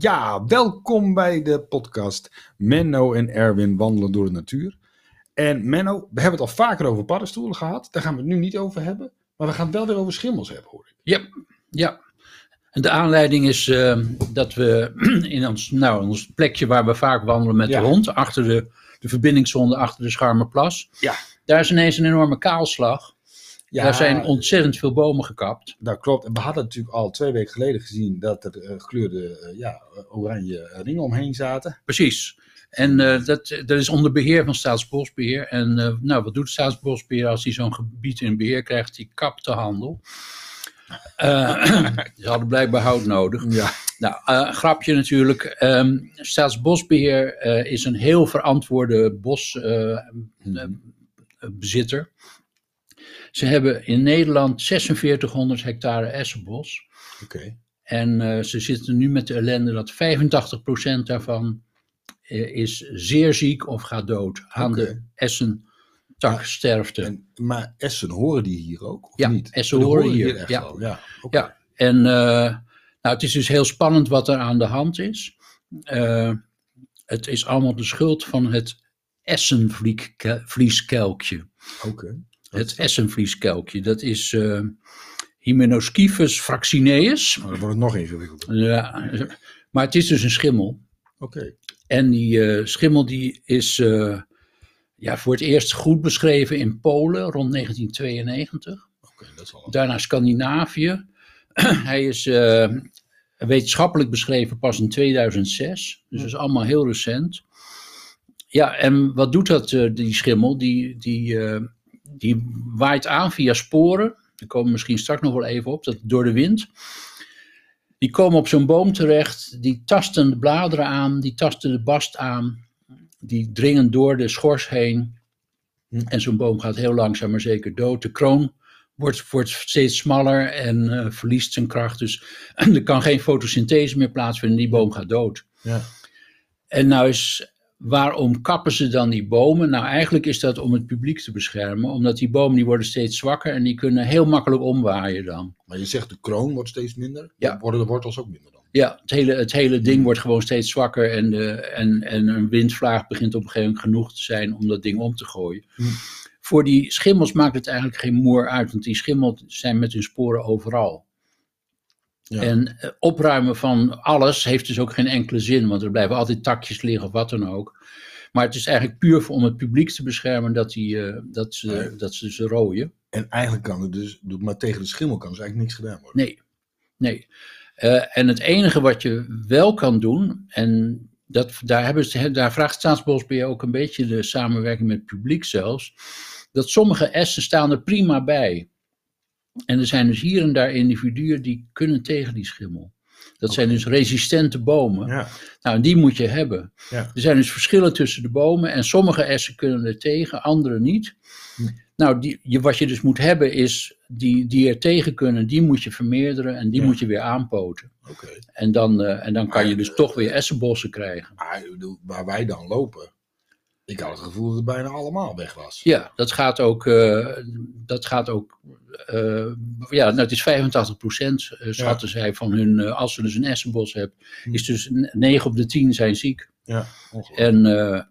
Ja, welkom bij de podcast Menno en Erwin wandelen door de natuur. En Menno, we hebben het al vaker over paddenstoelen gehad. Daar gaan we het nu niet over hebben. Maar we gaan het wel weer over schimmels hebben, hoor ik. Ja, ja. En de aanleiding is uh, dat we in ons, nou, ons plekje waar we vaak wandelen met Ja. de hond, achter de, de achter de Scharmerplas, Ja. daar is ineens een enorme kaalslag. Ja, Daar zijn ontzettend veel bomen gekapt. dat klopt. En we hadden natuurlijk al twee weken geleden gezien dat er eh, gekleurde eh, ja, oranje ringen omheen zaten. Precies. En eh, dat, dat is onder beheer van Staatsbosbeheer. En nou, wat doet Staatsbosbeheer als hij zo'n gebied in beheer krijgt? Die kapt de handel. Ze hadden blijkbaar hout nodig. Ja. Nou, grapje natuurlijk. Ehm, Staatsbosbeheer eh, is een heel verantwoorde bosbezitter. Ze hebben in Nederland 4600 hectare essenbos. Oké. En eh, ze zitten nu met de ellende dat 85% daarvan eh, is zeer ziek of gaat dood aan de essentaksterfte. En, maar Essen, horen die hier ook? Of Ja, niet? Essen horen hier, echt ja. Ja. Ja, en eh, nou, het is dus heel spannend wat er aan de hand is. Het is allemaal de schuld van het essenvlieskelkje. Oké. Het essenvlieskelkje, dat is eh Hymenoscyphus fraxineus. Nou, dan wordt het nog ingewikkelder. Ja, maar het is dus een schimmel. Oké. En die eh, schimmel die is eh, ja, voor het eerst goed beschreven in Polen rond 1992. Oké, dat is wel Daarna Scandinavië. Hij is wetenschappelijk beschreven pas in 2006. Dus dat is allemaal heel recent. Ja, en wat doet dat, die schimmel? Die, die, die waait aan via sporen. Daar komen we misschien straks nog wel even op. Dat door de wind. Die komen op zo'n boom terecht. Die tasten de bladeren aan. Die tasten de bast aan. Die dringen door de schors heen. En zo'n boom gaat heel langzaam maar zeker dood. De kroon wordt, wordt steeds smaller en eh, verliest zijn kracht. Dus er kan geen fotosynthese meer plaatsvinden. Die boom gaat dood. Ja. En nou is, waarom kappen ze dan die bomen? Nou, eigenlijk is dat om het publiek te beschermen. Omdat die bomen die worden steeds zwakker en die kunnen heel makkelijk omwaaien dan. Maar je zegt de kroon wordt steeds minder. Ja. Worden de wortels ook minder dan. Ja, het hele, het hele ding wordt gewoon steeds zwakker en, de, en, en een windvlaag begint op een gegeven moment genoeg te zijn om dat ding om te gooien. Hm. Voor die schimmels maakt het eigenlijk geen moer uit, want die schimmels zijn met hun sporen overal. Ja. En eh, opruimen van alles heeft dus ook geen enkele zin, want er blijven altijd takjes liggen of wat dan ook. Maar het is eigenlijk puur om het publiek te beschermen dat, die, eh, dat, ze, Nee. dat ze ze rooien. En eigenlijk kan er dus, maar tegen de schimmel kan dus eigenlijk niks gedaan worden. Nee, nee. Eh, en het enige wat je wel kan doen, en dat, daar, hebben ze, daar vraagt Staatsbosbeheer ook een beetje de samenwerking met het publiek zelfs, dat sommige essen staan er prima bij. En er zijn dus hier en daar individuen die kunnen tegen die schimmel. Dat zijn dus resistente bomen. Ja. Nou, die moet je hebben. Ja. Er zijn dus verschillen tussen de bomen en sommige essen kunnen er tegen, andere niet. Hm. Nou, die, je, wat je dus moet hebben is, die, die er tegen kunnen, die moet je vermeerderen en die Ja. moet je weer aanpoten. Oké. En dan, eh, en dan kan je dus toch weer essenbossen krijgen. Maar bedoel, waar wij dan lopen, ik had het gevoel dat het bijna allemaal weg was. Ja, dat gaat ook, eh, dat gaat ook eh, ja, nou, het is 85 procent, schatten zij van hun, eh, als ze dus een essenbos hebben, Hm. is dus 9 op de 10 zijn ziek. Ja. En eh.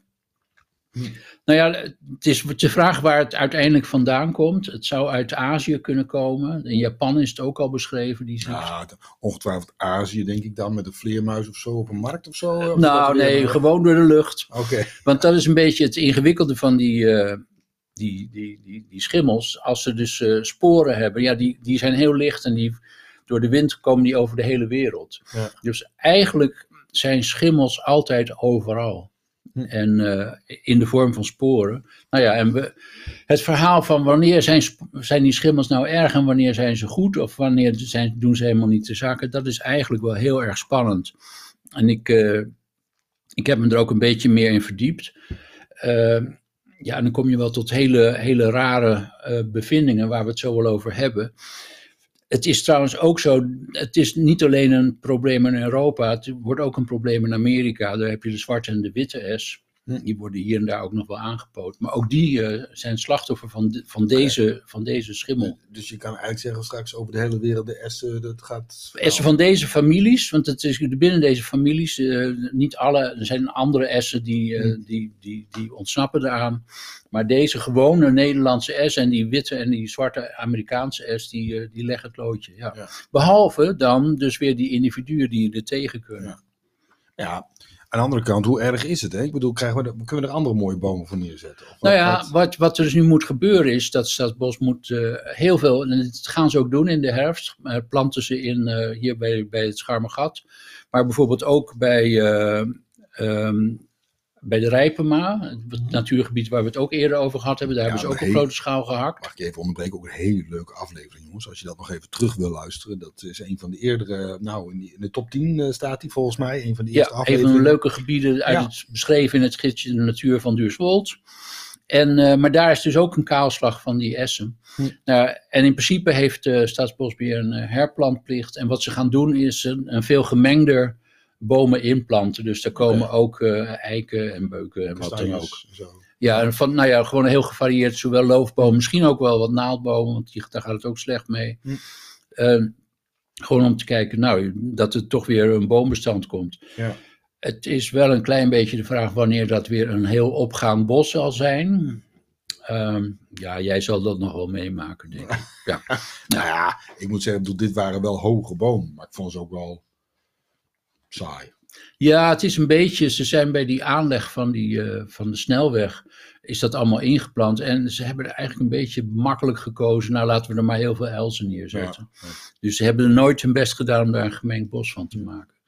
Nou ja, het is de vraag waar het uiteindelijk vandaan komt. Het zou uit Azië kunnen komen. In Japan is het ook al beschreven, die ziekte. Ja, ongetwijfeld Azië, denk ik dan, met een vleermuis of zo op een markt of zo. Of nou nee, gewoon door de lucht. Oké. Want dat is een beetje het ingewikkelde van die, eh, die, die, die, die schimmels. Als ze dus eh, sporen hebben, ja, die, die zijn heel licht en die, door de wind komen die over de hele wereld. Ja. Dus eigenlijk zijn schimmels altijd overal. En eh, in de vorm van sporen. Nou ja, en we, het verhaal van wanneer zijn, zijn die schimmels nou erg en wanneer zijn ze goed of wanneer zijn, doen ze helemaal niet de zaken, dat is eigenlijk wel heel erg spannend. En ik, eh, ik heb me er ook een beetje meer in verdiept. Eh, ja, en dan kom je wel tot hele, hele rare eh, bevindingen waar we het zo wel over hebben. Het is trouwens ook zo, het is niet alleen een probleem in Europa, het wordt ook een probleem in Amerika. Daar heb je de zwarte en de witte S. Die worden hier en daar ook nog wel aangepoot. Maar ook die eh, zijn slachtoffer van, de- van, deze, van deze schimmel. Dus je kan eigenlijk zeggen straks over de hele wereld, de essen, dat gaat... Essen van deze families, want het is binnen deze families, eh, niet alle, er zijn andere essen die, eh, Hm. die, die, die ontsnappen eraan. Maar deze gewone Nederlandse S en die witte en die zwarte Amerikaanse S, die, die leggen het loodje. Ja. Ja. Behalve dan dus weer die individuen die er tegen kunnen. Ja. Ja, aan de andere kant, hoe erg is het? Hè? Ik bedoel, krijgen we kunnen we er andere mooie bomen voor neerzetten? Of Nou ja, wat- wat, wat er dus nu moet gebeuren is dat Staatsbos moet eh, heel veel, en dat gaan ze ook doen in de herfst, eh, planten ze in, eh, hier bij, bij het Scharmergat, maar bijvoorbeeld ook bij, eh, ehm, bij de Rijpema, het natuurgebied waar we het ook eerder over gehad hebben, daar Ja, hebben ze ook op grote schaal gehakt. Mag ik je even onderbreken? Ook een hele leuke aflevering, jongens. Als je dat nog even terug wil luisteren. Dat is een van de eerdere, nou, in, de top 10 eh, staat die volgens mij. Een van de Ja, eerste een van afleveringen. de leuke gebieden uit Ja. het, beschreven in het gidsje De Natuur van Duurswold. En, eh, maar daar is dus ook een kaalslag van die essen. Hm. Nou, en in principe heeft uh, Staatsbosbeheer een eh, herplantplicht. En wat ze gaan doen is een, een veel gemengder bomen inplanten. Dus daar komen ook eh, eiken en beuken en wat dan ook. Zo. Ja, en van, nou ja, gewoon heel gevarieerd. Zowel loofbomen, misschien ook wel wat naaldbomen, want die, daar gaat het ook slecht mee. Hm. Eh, gewoon om te kijken, nou, dat er toch weer een boombestand komt. Ja. Het is wel een klein beetje de vraag wanneer dat weer een heel opgaand bos zal zijn. Ehm, ja, jij zal dat nog wel meemaken, denk ik. Ja. Nou ja, ik moet zeggen, dit waren wel hoge bomen. Maar ik vond ze ook wel saai. Ja, het is een beetje, ze zijn bij die aanleg van, die, eh, van de snelweg, is dat allemaal ingeplant. En ze hebben er eigenlijk een beetje makkelijk gekozen, nou laten we er maar heel veel elzen neerzetten. Ja, ja. Dus ze hebben er nooit hun best gedaan om daar een gemengd bos van te maken.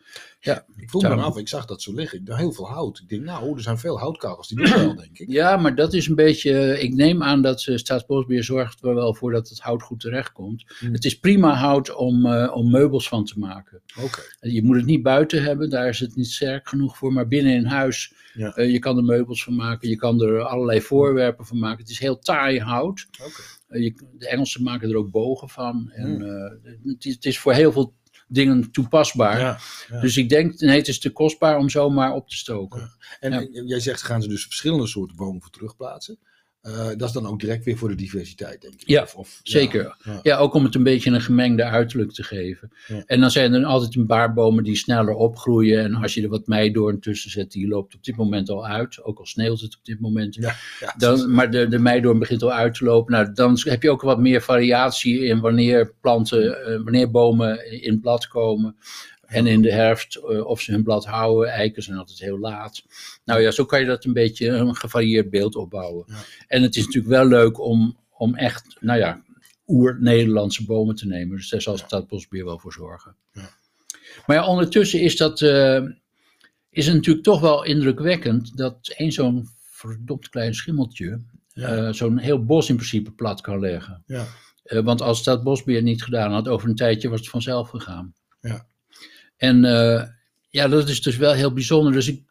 Ja, Ik vroeg me af, ik zag dat zo liggen. Ik dacht heel veel hout. Ik denk, nou, er zijn veel houtkachels. Die doen wel, denk ik. ja, maar dat is een beetje, ik neem aan dat eh, Staatsbosbeheer zorgt er wel voor dat het hout goed terechtkomt. Hmm. Het is prima hout om, eh, om meubels van te maken. Oké. Je moet het niet buiten hebben, daar is het niet sterk genoeg voor. Maar binnen in huis, Ja. eh, je kan er meubels van maken, je kan er allerlei voorwerpen van maken. Het is heel taai hout. Oké. Eh, je, de Engelsen maken er ook bogen van. En, Hmm. eh, het, is, het is voor heel veel dingen toepasbaar. Ja. ja. Dus ik denk, nee, het is te kostbaar om zomaar op te stoken. En jij zegt, gaan ze dus verschillende soorten bomen voor terugplaatsen. Eh, dat is dan ook direct weer voor de diversiteit, denk ik. Ja, Of, of- zeker. Ja. Ja, ook om het een beetje een gemengde uiterlijk te geven. Ja. En dan zijn er altijd een paar bomen die sneller opgroeien. En als je er wat meidoorn tussen zet, die loopt op dit moment al uit. Ook al sneeuwt het op dit moment. Dan, maar de, de meidoorn begint al uit te lopen. Nou, dan heb je ook wat meer variatie in wanneer planten, eh, wanneer bomen in blad komen. En in de herfst eh, of ze hun blad houden. Eiken zijn altijd heel laat. Nou ja, zo kan je dat een beetje een gevarieerd beeld opbouwen. Ja. En het is natuurlijk wel leuk om, om echt, nou ja, oer-Nederlandse bomen te nemen. Dus daar zal Ja. Stadbosbeheer wel voor zorgen. Ja. Maar ja, ondertussen is dat eh, is het natuurlijk toch wel indrukwekkend dat één zo'n verdomd klein schimmeltje Ja. eh, zo'n heel bos in principe plat kan leggen. Ja. Want als dat bosbeheer niet gedaan had, over een tijdje was het vanzelf gegaan. Ja. En eh, ja, dat is dus wel heel bijzonder. Dus ik,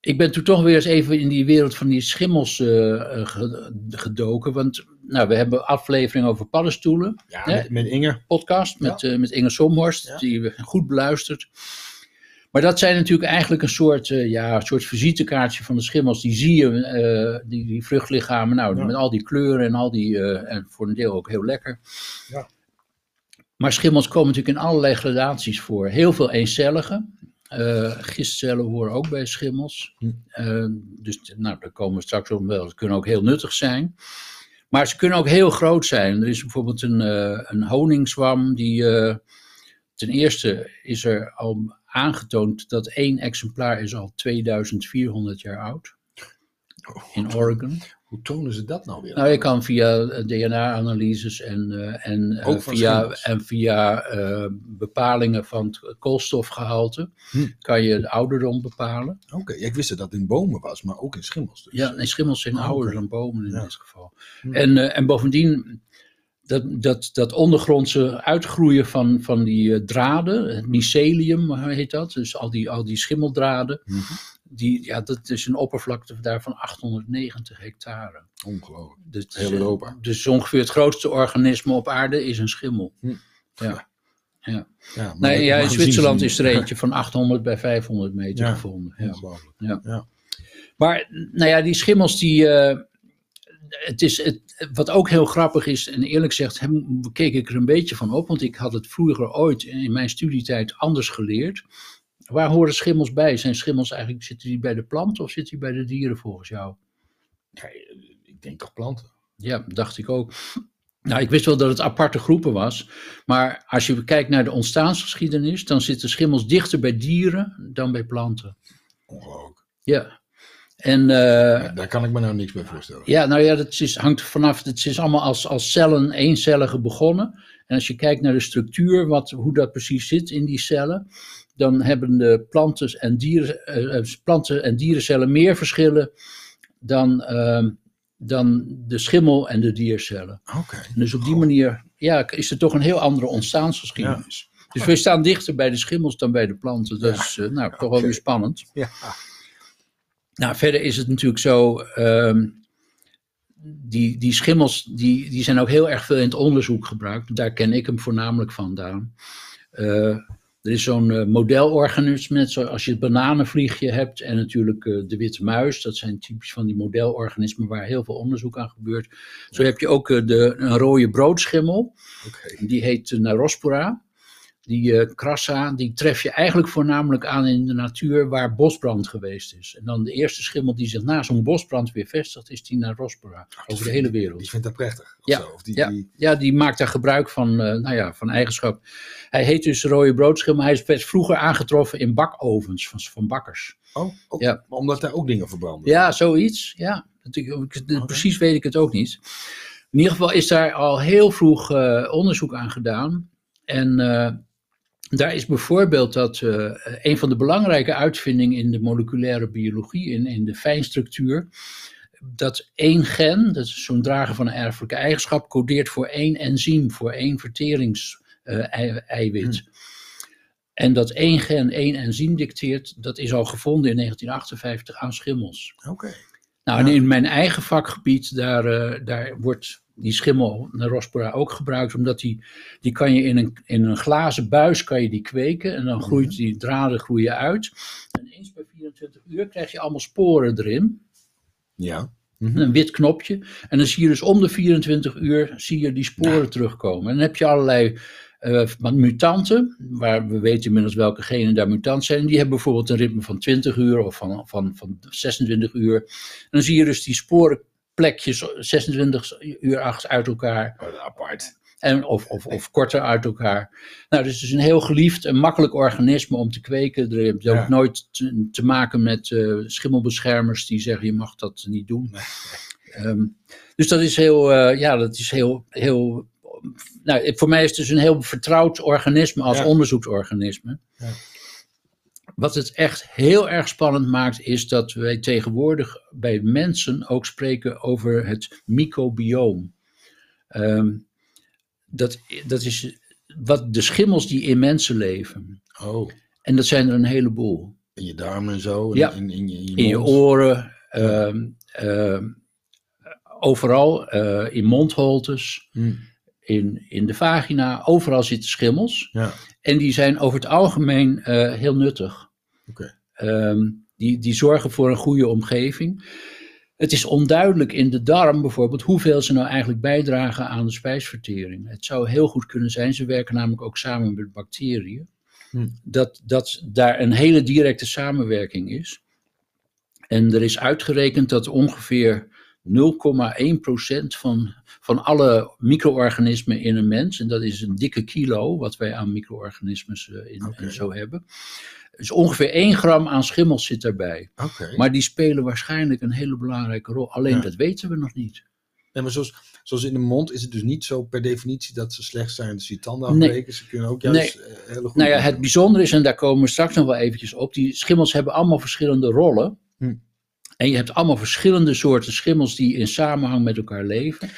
ik ben toen toch weer eens even in die wereld van die schimmels eh, eh, ge- gedoken. Want nou, we hebben aflevering over paddenstoelen, Ja, Hè? met, met Inge. podcast met, met Inge Somhorst, Ja. die we goed beluisterd. Maar dat zijn natuurlijk eigenlijk een soort, eh, ja, een soort visitekaartje van de schimmels. Die zie je, die, die vruchtlichamen, nou, Ja. met al die kleuren en al die, en voor een deel ook heel lekker. Ja. Maar schimmels komen natuurlijk in allerlei gradaties voor. Heel veel eencellige. eh gistcellen horen ook bij schimmels. Hm. Eh, dus nou, daar komen we straks op wel. Ze kunnen ook heel nuttig zijn. Maar ze kunnen ook heel groot zijn. Er is bijvoorbeeld een, eh, een honingswam die... ten eerste is er al aangetoond dat één exemplaar is al 2400 jaar oud. In Oregon. Hoe tonen ze dat nou weer? Nou, je kan via eh, DNA-analyses en, eh, en, eh, van via, en via bepalingen van het koolstofgehalte Hm. kan je de ouderdom bepalen. Oké, ja, ik wist dat dat in bomen was, maar ook in schimmels. Dus. Ja, nee, schimmels zijn Ah, ouder dan bomen in Ja. dit geval. Hm. En, en bovendien, dat, dat, dat ondergrondse uitgroeien van, van die draden, het mycelium heet dat, dus al die, al die schimmeldraden, Mhm. Die, ja, dat is een oppervlakte daar van 890 hectare. Ongelooflijk. Dus, Heel Europa. Dus ongeveer het grootste organisme op aarde is een schimmel. Hm. Ja. Ja, maar Nee, ja, in Zwitserland is er eentje van 800 bij 500 meter Ja. gevonden. Ja. Ongelooflijk. Ja. Ja. Maar nou ja, die schimmels die. eh, het is het, wat ook heel grappig is, en eerlijk gezegd hem- keek ik er een beetje van op, want ik had het vroeger ooit in mijn studietijd anders geleerd. Waar horen schimmels bij? Zijn schimmels eigenlijk, zitten die bij de planten of zitten die bij de dieren volgens jou? Ja, ik denk toch planten. Ja, dacht ik ook. Nou, ik wist wel dat het aparte groepen was, maar als je kijkt naar de ontstaansgeschiedenis, dan zitten schimmels dichter bij dieren dan bij planten. Ongelooflijk. Ja. En eh, Ja, daar kan ik me nou niks bij voorstellen. Ja, nou ja, dat is, hangt vanaf. Het is allemaal als, als cellen, eencellige begonnen. En als je kijkt naar de structuur, wat, hoe dat precies zit in die cellen, dan hebben de planten en, dieren, eh, eh, planten en dierencellen meer verschillen dan, ehm, dan de schimmel- en de diercellen. Oké. Dus op die manier ja, is er toch een heel andere ontstaansgeschiedenis. Dus we staan dichter bij de schimmels dan bij de planten. Dat is eh, nou, toch wel weer spannend. Ja. Nou, verder is het natuurlijk zo. ehm, die, die schimmels die, die zijn ook heel erg veel in het onderzoek gebruikt. Daar ken ik hem voornamelijk vandaan. Eh, er is zo'n eh, modelorganisme, net zoals je het bananenvliegje hebt en natuurlijk eh, de witte muis. Dat zijn typisch van die modelorganismen waar heel veel onderzoek aan gebeurt. Zo heb je ook de, een rode broodschimmel. Die heet Narospora. Die eh crassa, die tref je eigenlijk voornamelijk aan in de natuur waar bosbrand geweest is. En dan de eerste schimmel die zich na zo'n bosbrand weer vestigt, is die Narospora. Over de hele wereld. Die vindt dat prettig. Of Ja, zo. Of die, ja. die- Ja, die maakt daar gebruik van, eh, nou ja, van eigenschap. Hij heet dus rode broodschimmel. Hij werd vroeger aangetroffen in bakovens van, van bakkers. Oh, ook, Ja. omdat daar ook dingen verbranden. Ja, zoiets. Ja, precies weet ik het ook niet. In ieder geval is daar al heel vroeg eh, onderzoek aan gedaan. En daar is bijvoorbeeld dat eh, een van de belangrijke uitvindingen in de moleculaire biologie, in, in de fijnstructuur, dat één gen, dat is zo'n drager van een erfelijke eigenschap, codeert voor één enzym, voor één verteringseiwit. En dat één gen één enzym dicteert, dat is al gevonden in 1958 aan schimmels. Oké. Nou, en in mijn eigen vakgebied, daar, eh, daar wordt die schimmel Nerospora ook gebruikt, omdat die, die kan je in een, in een glazen buis kan je die kweken en dan groeit die draden groeien uit. En eens per 24 uur krijg je allemaal sporen erin, Ja. een wit knopje. En dan zie je dus om de 24 uur zie je die sporen terugkomen. En dan heb je allerlei eh, mutanten, waar we weten inmiddels welke genen daar mutant zijn. Die hebben bijvoorbeeld een ritme van 20 uur of van, van, van 26 uur. En dan zie je dus die sporenplekjes 26 uur uit elkaar. Oh, apart. En, of, of, of korter uit elkaar. Nou, dus het is een heel geliefd en makkelijk organisme om te kweken. Er heb je ook Ja. nooit te, te maken met eh, schimmelbeschermers die zeggen je mag dat niet doen. Ehm, dus dat is heel, eh, ja, dat is heel, heel. Nou, voor mij is het dus een heel vertrouwd organisme als Ja. onderzoeksorganisme. Ja. Wat het echt heel erg spannend maakt, is dat wij tegenwoordig bij mensen ook spreken over het microbioom. Ehm, dat, dat is wat de schimmels die in mensen leven. Oh, En dat zijn er een heleboel. in je darmen en zo. En Ja. in, in, je, in je, In je mond. oren, ehm, ehm, overal, eh, in mondholtes, Hm. in, in de vagina, overal zitten schimmels. Ja, En die zijn over het algemeen eh, heel nuttig. Oké. Ehm, die, die zorgen voor een goede omgeving. Het is onduidelijk in de darm bijvoorbeeld hoeveel ze nou eigenlijk bijdragen aan de spijsvertering. Het zou heel goed kunnen zijn, ze werken namelijk ook samen met bacteriën, Hm. dat, dat daar een hele directe samenwerking is. En er is uitgerekend dat ongeveer 0,1% van, van alle micro-organismen in een mens, en dat is een dikke kilo wat wij aan micro-organismes eh, in, Oké. en zo hebben, dus ongeveer 1 gram aan schimmels zit daarbij. Maar die spelen waarschijnlijk een hele belangrijke rol. Alleen Ja. dat weten we nog niet. Nee, maar zoals, zoals in de mond is het dus niet zo per definitie dat ze slecht zijn je je tanden Nee. afbreken. Ze kunnen ook juist eh, hele goede Nou ja, het bijzondere is, en daar komen we straks nog wel eventjes op, die schimmels hebben allemaal verschillende rollen. Hm. En je hebt allemaal verschillende soorten schimmels die in samenhang met elkaar leven.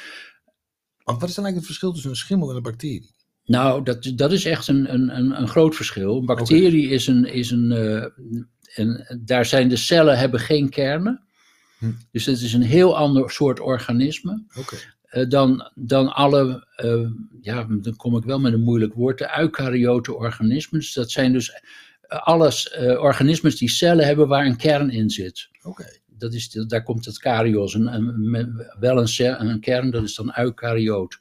Want wat is dan eigenlijk het verschil tussen een schimmel en een bacterie? Nou, dat, dat is echt een, een, een, een groot verschil. Een bacterie is een. Is een, een daar zijn de cellen hebben geen kernen. Hm. Dus het is een heel ander soort organisme. Oké. eh, dan, dan alle, eh, ja, dan kom ik wel met een moeilijk woord, de eukaryote organismen. Dus dat zijn dus alles organismen die cellen hebben waar een kern in zit. Oké. Dat is, daar komt het karyos, een, een, wel een, een kern, dat is dan eukaryoot.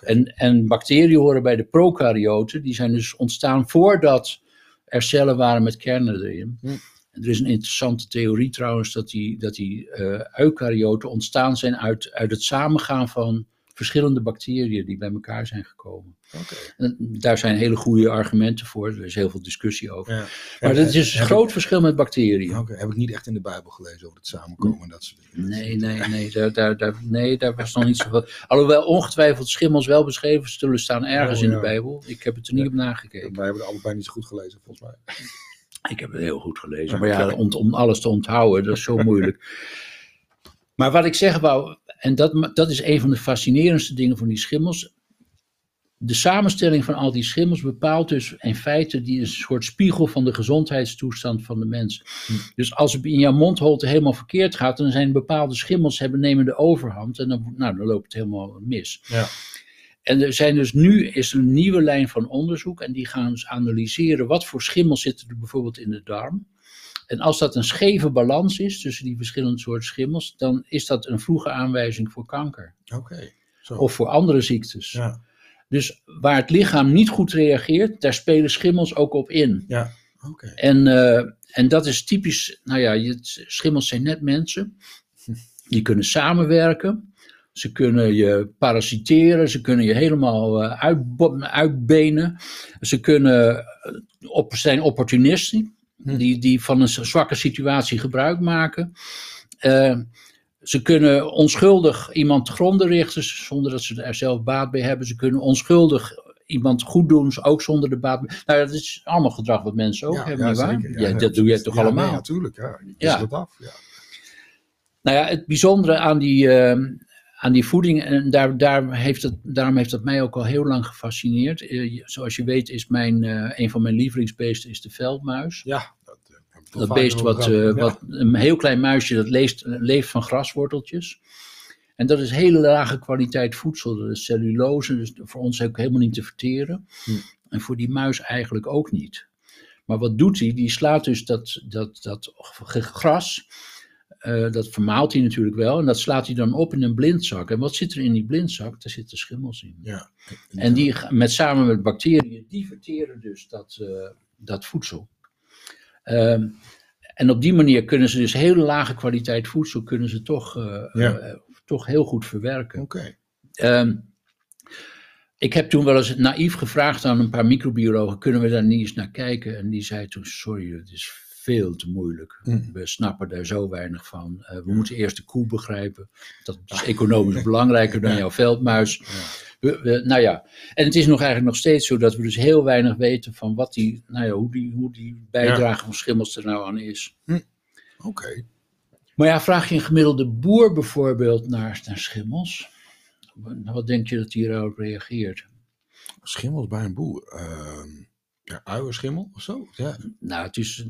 En, en bacteriën horen bij de prokaryoten, die zijn dus ontstaan voordat er cellen waren met kernen erin. Hm. En Er is een interessante theorie trouwens dat die, dat die eh, eukaryoten ontstaan zijn uit, uit het samengaan van verschillende bacteriën die bij elkaar zijn gekomen. En daar zijn hele goede argumenten voor, er is heel veel discussie over. Ja. Maar dat is een groot verschil met bacteriën. heb ik niet echt in de Bijbel gelezen over het samenkomen en dat soort dingen. Nee, nee, nee, daar, daar, daar, nee, daar was nog niet zoveel. Alhoewel ongetwijfeld schimmels wel beschreven zullen staan ergens Oh, in de. Bijbel. Ik heb het er niet Ja. op nagekeken. Wij hebben het allebei niet zo goed gelezen, volgens mij. Ik heb het heel goed gelezen. Maar ja, om, om alles te onthouden, dat is zo moeilijk. Maar wat ik zeggen wou, en dat, dat is een van de fascinerendste dingen van die schimmels. De samenstelling van al die schimmels bepaalt dus in feite die een soort spiegel van de gezondheidstoestand van de mens. Hm. Dus als het in jouw mondholte helemaal verkeerd gaat, dan zijn bepaalde schimmels hebben, nemen de overhand en dan, nou, dan loopt het helemaal mis. Ja. En er zijn dus nu is er een nieuwe lijn van onderzoek en die gaan dus analyseren wat voor schimmels zitten er bijvoorbeeld in de darm. En als dat een scheve balans is tussen die verschillende soorten schimmels, dan is dat een vroege aanwijzing voor kanker. Zo. of voor andere ziektes. Ja. Dus waar het lichaam niet goed reageert, daar spelen schimmels ook op in. Ja. Oké. En, eh, en dat is typisch, nou ja, je, schimmels zijn net mensen. Die kunnen samenwerken. Ze kunnen je parasiteren, ze kunnen je helemaal eh, uitbenen. Ze kunnen, eh, op, zijn opportunisten. Die, die van een zwakke situatie gebruik maken. Eh, ze kunnen onschuldig iemand gronden richten zonder dat ze er zelf baat bij hebben. Ze kunnen onschuldig iemand goed doen, ook zonder de baat. bij- Nou, dat is allemaal gedrag wat mensen ook Ja, hebben, ja, nietwaar? zeker. Ja, dat doe jij toch ja, allemaal? Nee, natuurlijk. Ja. Je Ja. ja. het af. Ja. Nou ja, het bijzondere aan die, eh, aan die voeding, en daar, daar heeft het, daarom heeft dat mij ook al heel lang gefascineerd. Eh, je- zoals je weet is mijn, eh, een van mijn lievelingsbeesten is de veldmuis. Ja. Dat, beest wat, eh, Ja. wat een heel klein muisje dat leeft, leeft van grasworteltjes. En dat is hele lage kwaliteit voedsel. Dat is cellulose, dus voor ons ook helemaal niet te verteren. Hm. En voor die muis eigenlijk ook niet. Maar wat doet hij? Die slaat dus dat, dat, dat gras, eh, dat vermaalt hij natuurlijk wel, en dat slaat hij dan op in een blindzak. En wat zit er in die blindzak? Daar zitten schimmels in. Ja. En die met, samen met bacteriën, die verteren dus dat, eh, dat voedsel. Ehm, en op die manier kunnen ze dus hele lage kwaliteit voedsel kunnen ze toch, eh, Ja. eh, toch heel goed verwerken. Oké. Ehm, ik heb toen wel eens naïef gevraagd aan een paar microbiologen, kunnen we daar niet eens naar kijken? En die zei toen, sorry, het is veel te moeilijk. Mm. We snappen daar zo weinig van. Eh, we moeten eerst de koe begrijpen. Dat is economisch belangrijker dan jouw veldmuis. Ja. We, we- nou ja, en het is nog eigenlijk nog steeds zo dat we dus heel weinig weten van wat die, nou ja, hoe, die, hoe die bijdrage van schimmels er nou aan is. Oké. Maar ja, vraag je een gemiddelde boer bijvoorbeeld naar, naar schimmels, wat denk je dat die erop reageert? Schimmels bij een boer. Ehm ja, uienschimmel of zo? Ja. Nou, het is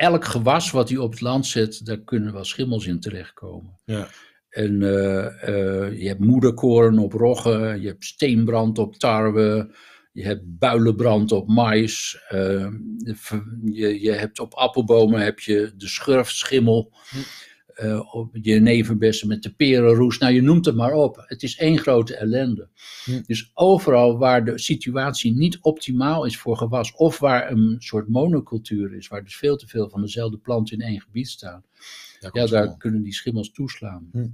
elk gewas wat hij op het land zet, daar kunnen wel schimmels in terechtkomen. Ja. En eh, eh, je hebt moederkoren op roggen, je hebt steenbrand op tarwe, je hebt builenbrand op mais, eh, je, je hebt op appelbomen heb je de schurfschimmel, Hm. Eh, op jeneverbessen met de perenroes, nou je noemt het maar op. Het is één grote ellende. Hm. Dus overal waar de situatie niet optimaal is voor gewas, of waar een soort monocultuur is, waar dus veel te veel van dezelfde plant in één gebied staan, Ja, ja, daar kunnen die schimmels toeslaan. Hm.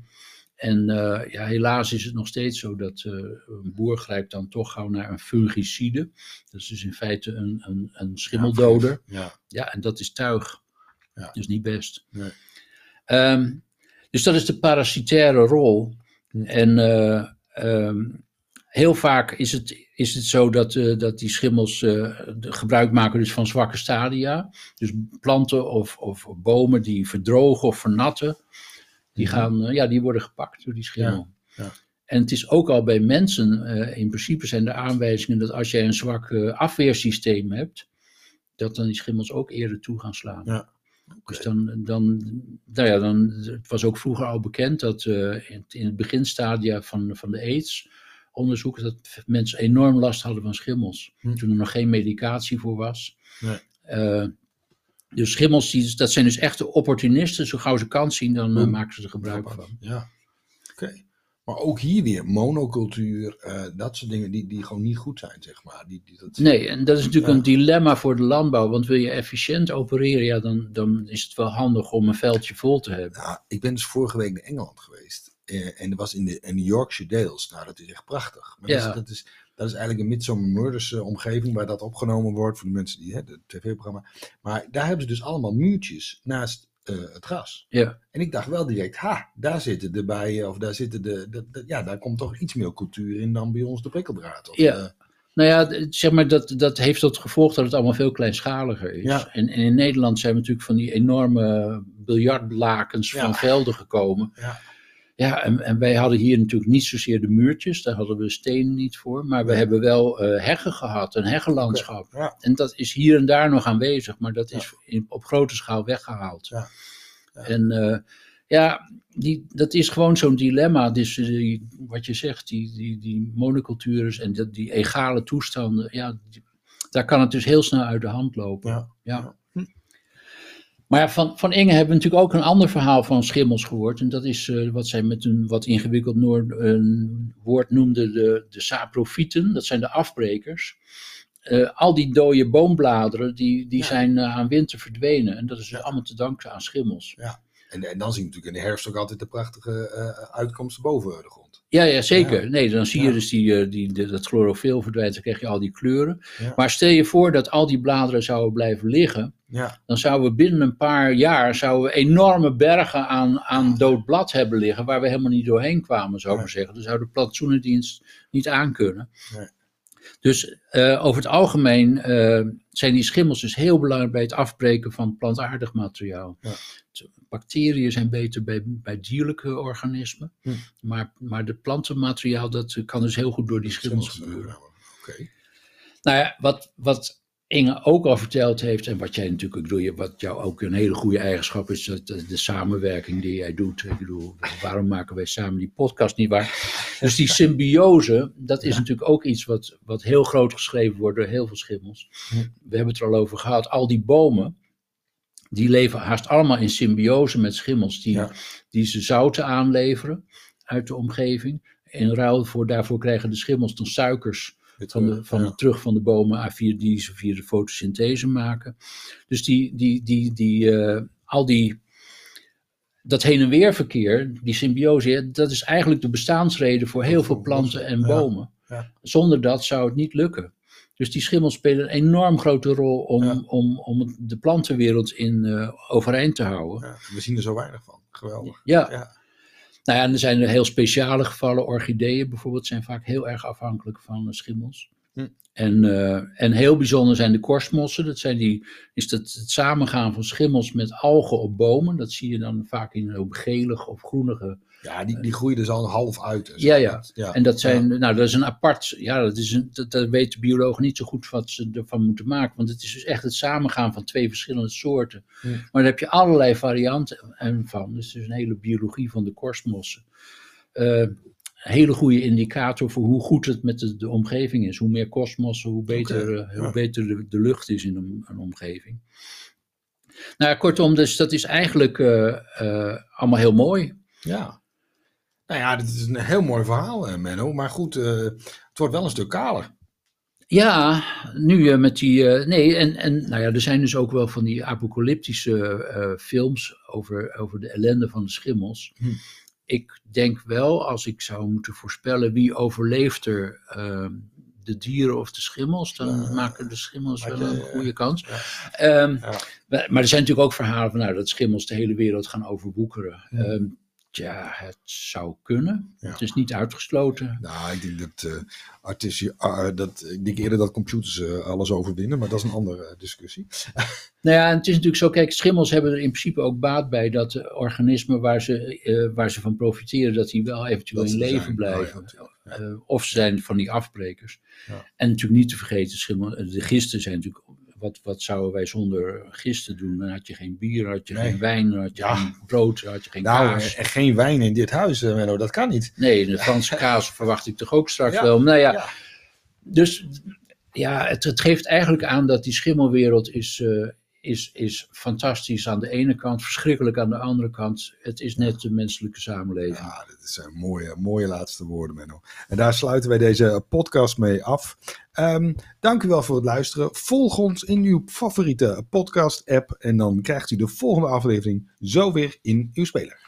En eh, ja, helaas is het nog steeds zo dat eh, een boer grijpt dan toch gauw naar een fungicide. Dat is dus in feite een, een, een schimmeldoder. Ja. Ja, en dat is tuig. Ja. Dus niet best. Nee. Ehm, dus dat is de parasitaire rol. En eh, ehm, heel vaak is het, is het zo dat, eh, dat die schimmels eh, de- gebruik maken dus van zwakke stadia. Dus planten of, of bomen die verdrogen of vernatten, die, Mhm. gaan, ja, die worden gepakt door die schimmel. Ja, ja. En het is ook al bij mensen, in principe zijn er aanwijzingen dat als jij een zwak afweersysteem hebt, dat dan die schimmels ook eerder toe gaan slaan. Ja. Dus dan, dan, nou ja, dan, het was ook vroeger al bekend dat eh, in, in het beginstadia van, van de AIDS onderzoek dat mensen enorm last hadden van schimmels. Hm. Toen er nog geen medicatie voor was. Nee. Eh, Dus schimmels, die, dat zijn dus echte opportunisten. Zo gauw ze kans zien, dan eh, maken ze er gebruik van. Ja, oké. Maar ook hier weer monocultuur, eh, dat soort dingen die, die gewoon niet goed zijn, zeg maar. Die, die, dat, Nee, en dat is natuurlijk Ja. een dilemma voor de landbouw. Want wil je efficiënt opereren, ja, dan, dan is het wel handig om een veldje vol te hebben. Nou, ik ben dus vorige week naar Engeland geweest. eh, en dat was in de, in de Yorkshire Dales. Nou, dat is echt prachtig. Maar Ja. dat, is, dat, is, dat is eigenlijk een Murders eh, omgeving waar dat opgenomen wordt voor de mensen die, hè, het tv-programma. Maar daar hebben ze dus allemaal muurtjes naast eh, het gras. Ja. En ik dacht wel direct, ha, daar zitten de bijen, of daar zitten de, de, de- ja, daar komt toch iets meer cultuur in dan bij ons de prikkeldraad. Of, Ja. Nou ja, zeg maar, dat, dat heeft tot gevolg dat het allemaal veel kleinschaliger is. Ja. En, en in Nederland zijn we natuurlijk van die enorme biljartlakens Ja. van velden gekomen. Ja. Ja, en, en wij hadden hier natuurlijk niet zozeer de muurtjes, daar hadden we stenen niet voor. Maar we hebben wel eh, heggen gehad, een heggenlandschap. Ja. En dat is hier en daar nog aanwezig, maar dat Ja. is in, op grote schaal weggehaald. En eh, ja, die, dat is gewoon zo'n dilemma. Dus eh, die, wat je zegt, die, die, die monocultures en dat, die egale toestanden, ja, die- daar kan het dus heel snel uit de hand lopen. Ja. Ja. Maar ja, van, van Inge hebben we natuurlijk ook een ander verhaal van schimmels gehoord. En dat is eh, wat zij met een wat ingewikkeld Noord, een woord noemde de, de saprofieten. Dat zijn de afbrekers. Eh, al die dode boombladeren die, die Ja. zijn eh, aan winter verdwenen. En dat is dus Ja. allemaal te danken aan schimmels. En, en dan zie je natuurlijk in de herfst ook altijd de prachtige uitkomsten boven de grond. Ja, ja zeker. Ja. Nee, dan zie je Ja. dus die, die, dat chlorofiel verdwijnt. Dan krijg je al die kleuren. Ja. Maar stel je voor dat al die bladeren zouden blijven liggen. Ja, dan zouden we binnen een paar jaar zouden we enorme bergen aan, aan dood blad hebben liggen, waar we helemaal niet doorheen kwamen, zou ik maar zeggen. Dan zou de plantsoenendienst niet aankunnen. Nee. Dus eh, over het algemeen eh, zijn die schimmels dus heel belangrijk bij het afbreken van plantaardig materiaal. Ja. Bacteriën zijn beter bij, bij dierlijke organismen, Hm. maar, maar het plantenmateriaal dat kan dus heel goed door die schimmels gebeuren. Nou ja, wat, wat Inge ook al verteld heeft, en wat jij natuurlijk ook doet, wat jou ook een hele goede eigenschap is, dat de, de samenwerking die jij doet. Ik bedoel, waarom maken wij samen die podcast niet waar? Dus die symbiose, dat is Ja. natuurlijk ook iets wat, wat heel groot geschreven wordt door heel veel schimmels. We hebben het er al over gehad, al die bomen, die leven haast allemaal in symbiose met schimmels, die, Ja. die ze zouten aanleveren uit de omgeving. In ruil voor, daarvoor krijgen de schimmels dan suikers van, eh, de, van ja. de terug van de bomen A4 die ze via de fotosynthese maken. Dus die, die, die, die, eh, al die, dat heen en weer verkeer, die symbiose, dat is eigenlijk de bestaansreden voor heel veel planten en bomen. Zonder dat zou het niet lukken. Dus die schimmels spelen een enorm grote rol om, Ja. om, om de plantenwereld in eh, overeind te houden. Ja, we zien er zo weinig van. Geweldig. Ja. Ja. Nou ja, er zijn heel speciale gevallen. Orchideeën bijvoorbeeld zijn vaak heel erg afhankelijk van eh, schimmels. En, eh, en heel bijzonder zijn de korstmossen. Dat zijn die, is dat het samengaan van schimmels met algen op bomen. Dat zie je dan vaak in een gelig of groenige. Ja, die, die groeien dus al half uit. Ja, ja. Dat- ja. En dat zijn, nou dat is een apart, ja dat, is een, dat, dat weten biologen niet zo goed wat ze ervan moeten maken. Want het is dus echt het samengaan van twee verschillende soorten. Maar daar heb je allerlei varianten en van. Dus het is een hele biologie van de korstmossen. Eh, een hele goede indicator voor hoe goed het met de, de omgeving is. Hoe meer kosmossen, hoe beter, eh, hoe beter de, de lucht is in een, een omgeving. Nou kortom, dus dat is eigenlijk eh, eh, allemaal heel mooi. Ja. Nou ja, dit is een heel mooi verhaal, Menno. Maar goed, het wordt wel een stuk kaler. Ja, nu met die. nee, en, en nou ja, er zijn dus ook wel van die apocalyptische films over, over de ellende van de schimmels. Hm. Ik denk wel, als ik zou moeten voorspellen wie overleeft er, eh, de dieren of de schimmels, dan Ja, maken de schimmels wel een goede kans. Ja. Ehm, Ja. maar, maar er zijn natuurlijk ook verhalen van nou, dat schimmels de hele wereld gaan overwoekeren. Hm. Tja, het zou kunnen. Ja. Het is niet uitgesloten. Nou, ik denk dat, artisti- ah, dat ik denk eerder dat computers eh, alles overwinnen, maar dat is een andere discussie. Nou ja, en het is natuurlijk zo, kijk, schimmels hebben er in principe ook baat bij dat de organismen waar ze, waar ze van profiteren, dat die wel eventueel Dat in leven zijn. blijven. Oh ja, of ze zijn van die afbrekers. Ja. En natuurlijk niet te vergeten, schimmel, de gisten zijn natuurlijk, wat, wat zouden wij zonder gisten doen? Dan had je geen bier, had je Nee. geen wijn, had je Ja. geen brood, had je geen Nou, kaas. en geen wijn in dit huis, eh, Menno, dat kan niet. Nee, de Franse kaas verwacht ik toch ook straks Ja, wel. Nou ja, ja. dus ja, het, het geeft eigenlijk aan dat die schimmelwereld is, eh, is, is fantastisch aan de ene kant, verschrikkelijk aan de andere kant. Het is net de menselijke samenleving. Ja, dat zijn mooie, mooie laatste woorden, Menno. En daar sluiten wij deze podcast mee af. Um, dank u wel voor het luisteren. Volg ons in uw favoriete podcast-app. En dan krijgt u de volgende aflevering zo weer in uw speler.